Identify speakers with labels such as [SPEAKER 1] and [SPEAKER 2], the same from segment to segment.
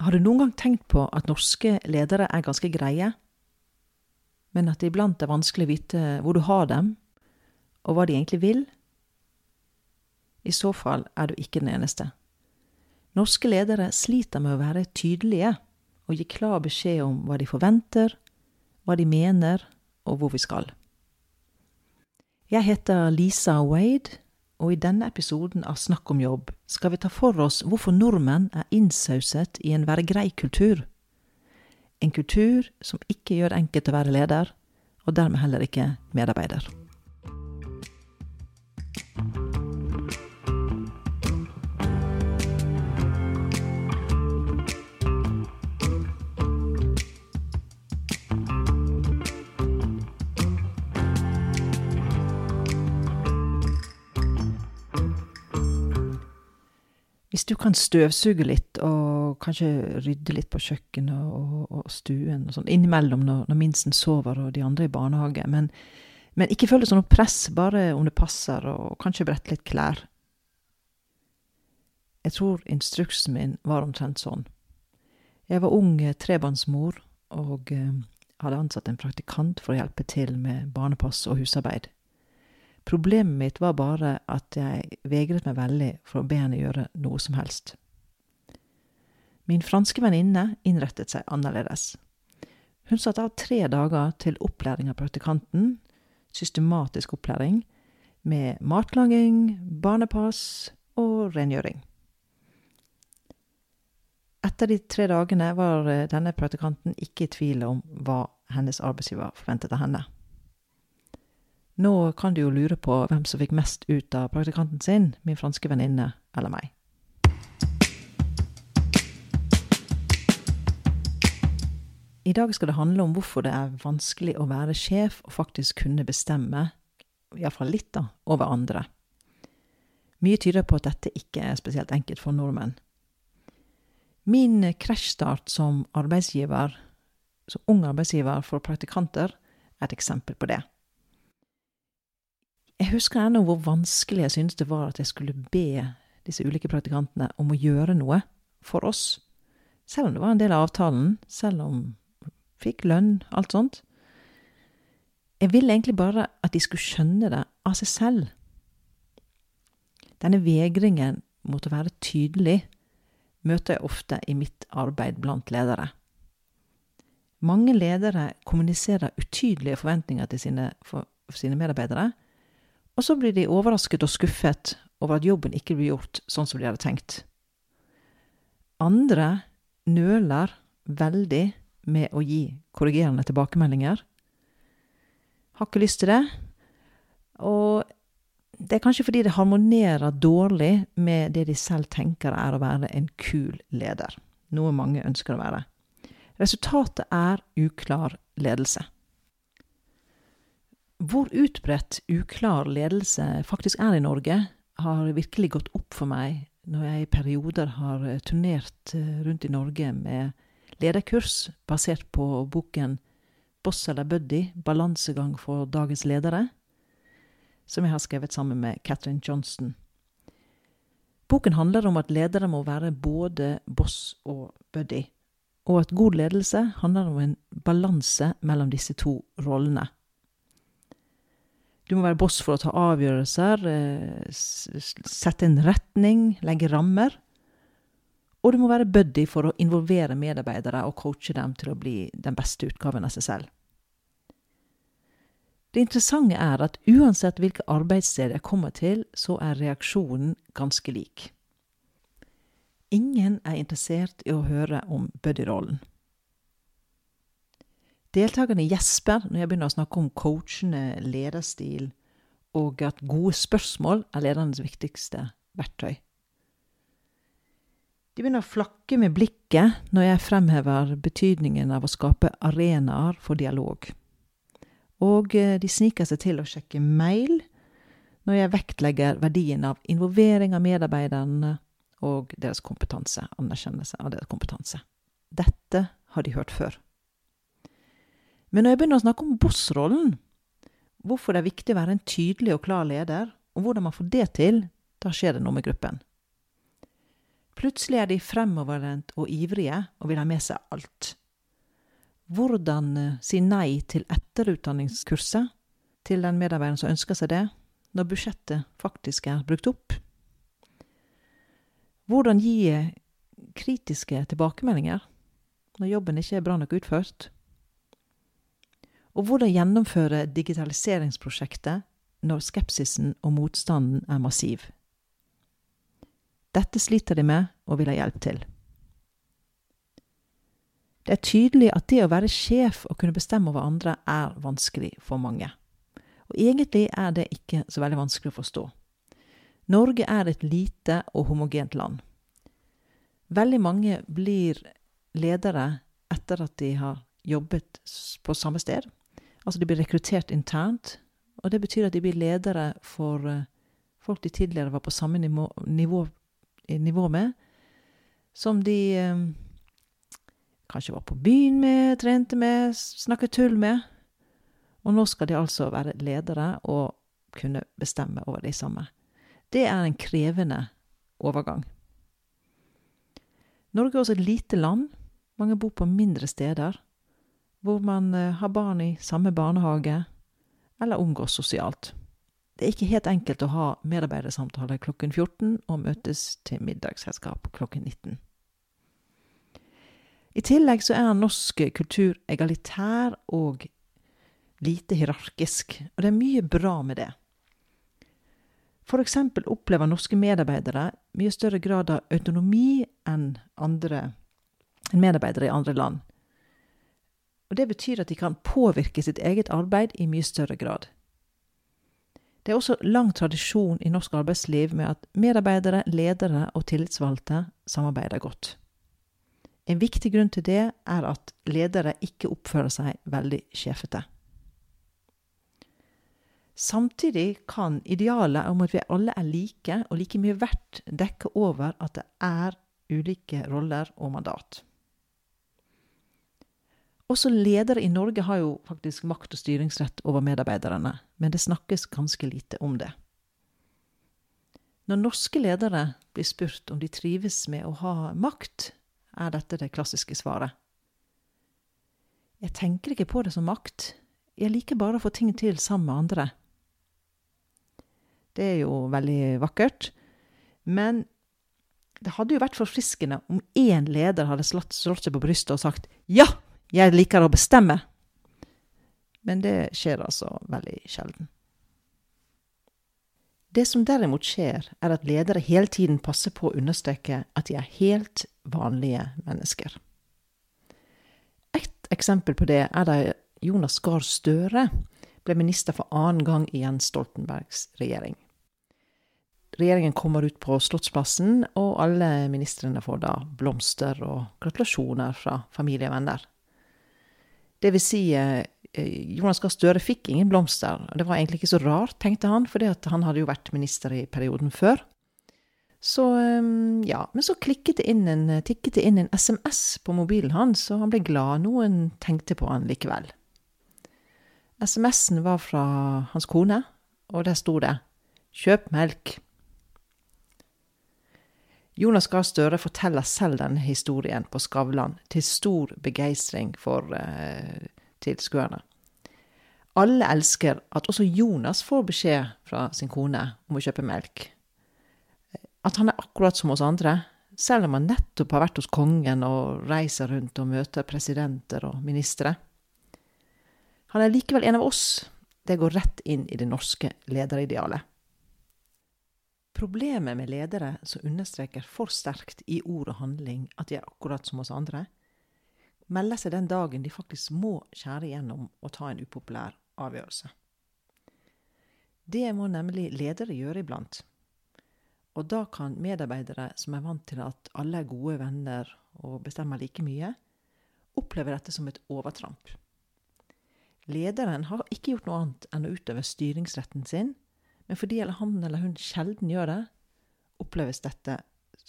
[SPEAKER 1] Har du noen gang tenkt på at norske ledere er ganske greie, men at det iblant er vanskelig å vite hvor du har dem, og hva de egentlig vil? I så fall er du ikke den eneste. Norske ledere sliter med å være tydelige og gi klar beskjed om hva de forventer, hva de mener, og hvor vi skal. Jeg heter Lisa Wade, og i denne episoden av Snakk om jobb skal vi ta for oss hvorfor nordmenn er innsauset i en være grei-kultur. En kultur som ikke gjør det enkelt å være leder, og dermed heller ikke medarbeider. Hvis du kan støvsuge litt og kanskje rydde litt på kjøkkenet og, og, stuen og sånn innimellom når, når, minsten sover og de andre i barnehage, men, men ikke føl det som noe press, bare om det passer, og kanskje brette litt klær. Jeg tror instruksen min var omtrent sånn. Jeg var ung trebarnsmor og eh, hadde ansatt en praktikant for å hjelpe til med barnepass og husarbeid. Problemet mitt var bare at jeg vegret meg veldig for å be henne gjøre noe som helst. Min franske venninne innrettet seg annerledes. Hun satte av tre dager til opplæring av praktikanten, systematisk opplæring, med matlaging, barnepass og rengjøring. Etter de tre dagene var denne praktikanten ikke i tvil om hva hennes arbeidsgiver forventet av henne. Nå kan du jo lure på hvem som fikk mest ut av praktikanten sin, min franske venninne eller meg. I dag skal det handle om hvorfor det er vanskelig å være sjef og faktisk kunne bestemme, iallfall litt, da, over andre. Mye tyder på at dette ikke er spesielt enkelt for nordmenn. Min krasjstart som arbeidsgiver, som ung arbeidsgiver for praktikanter, er et eksempel på det. Jeg husker ennå hvor vanskelig jeg syntes det var at jeg skulle be disse ulike praktikantene om å gjøre noe for oss. Selv om det var en del av avtalen, selv om fikk lønn, alt sånt. Jeg ville egentlig bare at de skulle skjønne det av seg selv. Denne vegringen mot å være tydelig møter jeg ofte i mitt arbeid blant ledere. Mange ledere kommuniserer utydelige forventninger til sine, for, sine medarbeidere, og så blir de overrasket og skuffet over at jobben ikke blir gjort sånn som de hadde tenkt. Andre nøler veldig med å gi korrigerende tilbakemeldinger. Har ikke lyst til det. Og det er kanskje fordi det harmonerer dårlig med det de selv tenker er å være en kul leder. Noe mange ønsker å være. Resultatet er uklar ledelse. Hvor utbredt uklar ledelse faktisk er i Norge, har virkelig gått opp for meg når jeg i perioder har eh, turnert eh, rundt i Norge med lederkurs basert på boken Boss eller Buddy balansegang for dagens ledere, som jeg har skrevet sammen med Catherine Johnson. Boken handler om at ledere må være både boss og buddy, og at god ledelse handler om en balanse mellom disse to rollene. Du må være boss for å ta avgjørelser, eh, sette en retning, legge rammer. Og du må være buddy for å involvere medarbeidere og coache dem til å bli den beste utgaven av seg selv. Det interessante er at uansett hvilke arbeidssted jeg kommer til, så er reaksjonen ganske lik. Ingen er interessert i å høre om buddy-rollen. Deltakerne gjesper når jeg begynner å snakke om coachende lederstil, og at gode spørsmål er ledernes viktigste verktøy. De begynner å flakke med blikket når jeg fremhever betydningen av å skape arenaer for dialog. Og eh, de sniker seg til å sjekke mail når jeg vektlegger verdien av involvering av medarbeiderne og deres kompetanse, anerkjennelse av deres kompetanse. Dette har de hørt før. Men når jeg begynner å snakke om bossrollen, hvorfor det er viktig å være en tydelig og klar leder, og hvordan man får det til, da skjer det noe med gruppen. Plutselig er de fremoverlent og ivrige og vil ha med seg alt. Hvordan eh, si nei til etterutdanningskurset til den medarbeideren som ønsker seg det, når budsjettet faktisk er brukt opp? Hvordan gi eh, kritiske tilbakemeldinger når jobben ikke er bra nok utført? Og hvordan gjennomføre digitaliseringsprosjektet når skepsisen og motstanden er massiv? Dette sliter de med og vil ha hjelp til. Det er tydelig at det å være sjef og kunne bestemme over andre er vanskelig for mange. Og egentlig er det ikke så veldig vanskelig å forstå. Norge er et lite og homogent land. Veldig mange blir ledere etter at de har jobbet på samme sted. Altså de blir rekruttert internt, og det betyr at de blir ledere for eh, folk de tidligere var på samme nivå, nivå nivå med, som de eh, kanskje var på byen med, trente med, snakket tull med. Og nå skal de altså være ledere og kunne bestemme over de samme. Det er en krevende overgang. Norge er også et lite land. Mange bor på mindre steder, hvor man eh, har barn i samme barnehage, eller omgås sosialt. Det er ikke helt enkelt å ha medarbeidersamtaler klokken 14 og møtes til middagsselskap klokken 19. I tillegg så er norsk kultur egalitær og lite hierarkisk, og det er mye bra med det. For eksempel opplever norske medarbeidere mye større grad av autonomi enn andre enn medarbeidere i andre land. Og Det betyr at de kan påvirke sitt eget arbeid i mye større grad. Det er også lang tradisjon i norsk arbeidsliv med at medarbeidere, ledere og tillitsvalgte samarbeider godt. En viktig grunn til det er at ledere ikke oppfører seg veldig sjefete. Samtidig kan idealet om at vi alle er like og like mye verdt, dekke over at det er ulike roller og mandat. Også ledere i Norge har jo faktisk makt og styringsrett over medarbeiderne, men det snakkes ganske lite om det. Når norske ledere blir spurt om de trives med å ha makt, er dette det klassiske svaret. Jeg tenker ikke på det som makt, jeg liker bare å få ting til sammen med andre. Det er jo veldig vakkert, men det hadde jo vært forfriskende om én leder hadde slått, seg på brystet og sagt ja, jeg liker å bestemme. Men det skjer altså veldig sjelden. Det som derimot skjer, er at ledere hele tiden passer på å understreke at de er helt vanlige mennesker. Et eksempel på det er da Jonas Gahr Støre ble minister for annen gang i Jens Stoltenbergs regjering. Regjeringen kommer ut på Slottsplassen, og alle ministrene får da blomster og gratulasjoner fra familie og venner. Det vil si, eh, Jonas Gahr Støre fikk ingen blomster. Det var egentlig ikke så rart, tenkte han, for han hadde jo vært minister i perioden før. Så, eh, ja, Men så klikket det inn en, tikket det inn en SMS på mobilen hans, og han ble glad. Noen tenkte på han likevel. SMS-en var fra hans kone, og der sto det 'Kjøp melk'. Jonas Gahr Støre forteller selv denne historien på Skavlan, til stor begeistring for eh, tilskuerne. Alle elsker at også Jonas får beskjed fra sin kone om å kjøpe melk. At han er akkurat som oss andre, selv om han nettopp har vært hos kongen og reiser rundt og møter presidenter og ministre. Han er likevel en av oss. Det går rett inn i det norske lederidealet. Problemet med ledere som understreker for sterkt i ord og handling at de er akkurat som oss andre, melder seg den dagen de faktisk må skjære igjennom og ta en upopulær avgjørelse. Det må nemlig ledere gjøre iblant. Og da kan medarbeidere som er vant til at alle er gode venner og bestemmer like mye, oppleve dette som et overtramp. Lederen har ikke gjort noe annet enn å utøve styringsretten sin men fordi han eller hun sjelden gjør det, oppleves dette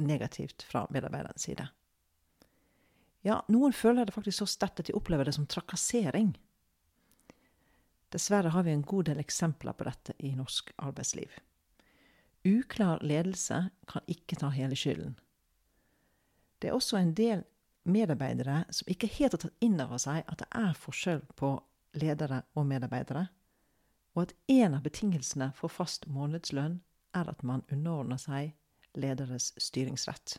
[SPEAKER 1] negativt fra medarbeiderens side. Ja, noen føler det faktisk så sterkt at de opplever det som trakassering. Dessverre har vi en god del eksempler på dette i norsk arbeidsliv. Uklar ledelse kan ikke ta hele skylden. Det er også en del medarbeidere som ikke helt har tatt inn over seg at det er forskjell på ledere og medarbeidere, og at en av betingelsene for fast månedslønn er at man underordner seg lederes styringsrett.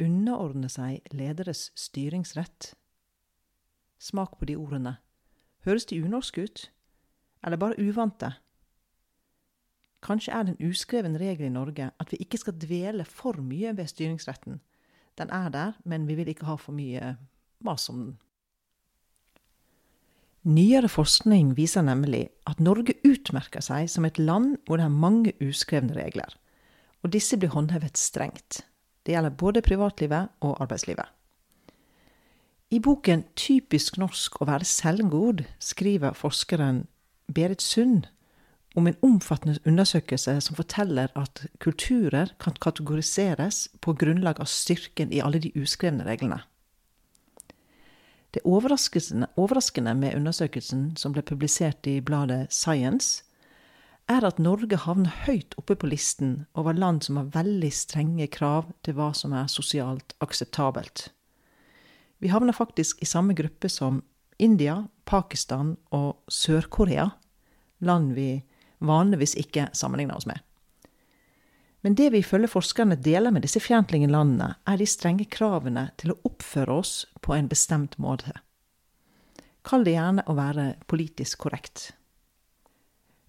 [SPEAKER 1] Underordne seg lederes styringsrett. Smak på de ordene. Høres de unorske ut? Eller bare uvante? Kanskje er det en uskreven regel i Norge at vi ikke skal dvele for mye ved styringsretten. Den er der, men vi vil ikke ha for mye mas om den. Nyere forskning viser nemlig at Norge utmerker seg som et land hvor det er mange uskrevne regler, og disse blir håndhevet strengt. Det gjelder både privatlivet og arbeidslivet. I boken 'Typisk norsk å være selvgod' skriver forskeren Berit Sund om en omfattende undersøkelse som forteller at kulturer kan kategoriseres på grunnlag av styrken i alle de uskrevne reglene. Det overraskende, overraskende med undersøkelsen som ble publisert i bladet Science, er at Norge havner høyt oppe på listen over land som har veldig strenge krav til hva som er sosialt akseptabelt. Vi havner faktisk i samme gruppe som India, Pakistan og Sør-Korea, land vi vanligvis ikke sammenligner oss med. Men det vi ifølge forskerne deler med disse fjerntligenlandene, er de strenge kravene til å oppføre oss på en bestemt måte. Kall det gjerne å være politisk korrekt.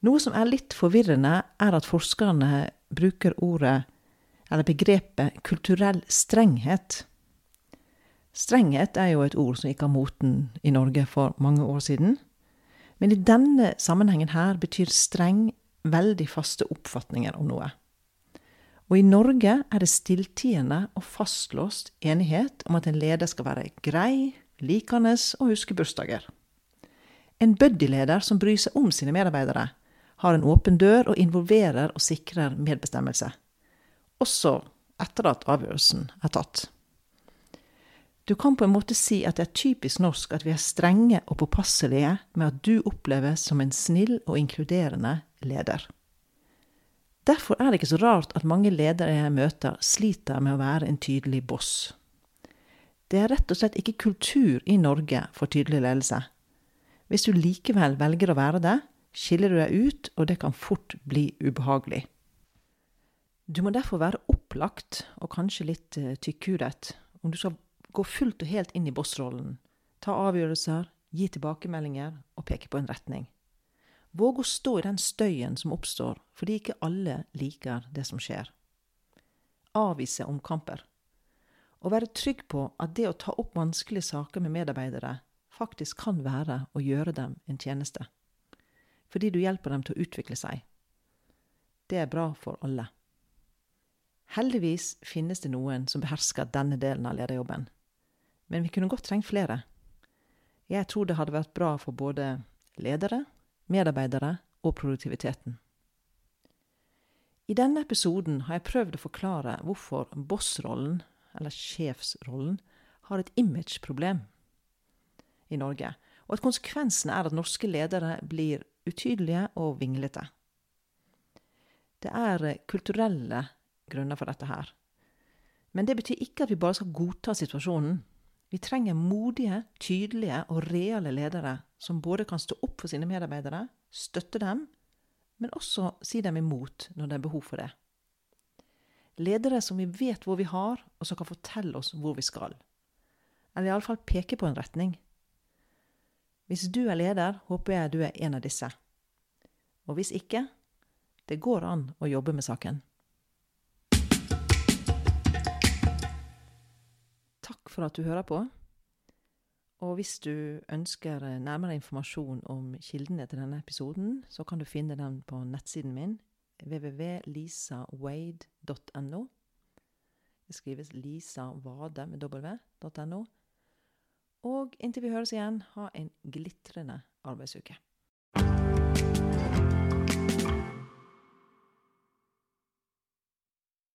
[SPEAKER 1] Noe som er litt forvirrende, er at forskerne bruker ordet, eller begrepet, kulturell strenghet. Strenghet er jo et ord som gikk av moten i Norge for mange år siden. Men i denne sammenhengen her betyr streng veldig faste oppfatninger om noe. Og i Norge er det stilltiende og fastlåst enighet om at en leder skal være grei, likende og huske bursdager. En buddy-leder som bryr seg om sine medarbeidere, har en åpen dør og involverer og sikrer medbestemmelse. Også etter at avgjørelsen er tatt. Du kan på en måte si at det er typisk norsk at vi er strenge og påpasselige med at du oppleves som en snill og inkluderende leder. Derfor er det ikke så rart at mange ledere jeg møter, sliter med å være en tydelig boss. Det er rett og slett ikke kultur i Norge for tydelig ledelse. Hvis du likevel velger å være det, skiller du deg ut, og det kan fort bli ubehagelig. Du må derfor være opplagt, og kanskje litt uh, tykkhudet, om du skal gå fullt og helt inn i bossrollen, ta avgjørelser, gi tilbakemeldinger og peke på en retning. Våg å stå i den støyen som oppstår fordi ikke alle liker det som skjer. Avvise omkamper. Og være trygg på at det å ta opp vanskelige saker med medarbeidere faktisk kan være å gjøre dem en tjeneste. Fordi du hjelper dem til å utvikle seg. Det er bra for alle. Heldigvis finnes det noen som behersker denne delen av lederjobben. Men vi kunne godt trengt flere. Jeg tror det hadde vært bra for både ledere, medarbeidere og produktiviteten. I denne episoden har jeg prøvd å forklare hvorfor bossrollen, eller sjefsrollen, har et imageproblem i Norge, og at konsekvensen er at norske ledere blir utydelige og vinglete. Det er kulturelle grunner for dette her. Men det betyr ikke at vi bare skal godta situasjonen. Vi trenger modige, tydelige og reale ledere som både kan stå opp for sine medarbeidere, støtte dem, men også si dem imot når det er behov for det. Ledere som vi vet hvor vi har, og som kan fortelle oss hvor vi skal. Eller iallfall peke på en retning. Hvis du er leder, håper jeg du er en av disse. Og hvis ikke, det går an å jobbe med saken. Takk for at du hører på. Og hvis du ønsker nærmere informasjon om kildene til denne episoden, så kan du finne den på nettsiden min www.lisawade.no. Det skrives lisavade med w.no. Og inntil vi høres igjen, ha en glitrende arbeidsuke.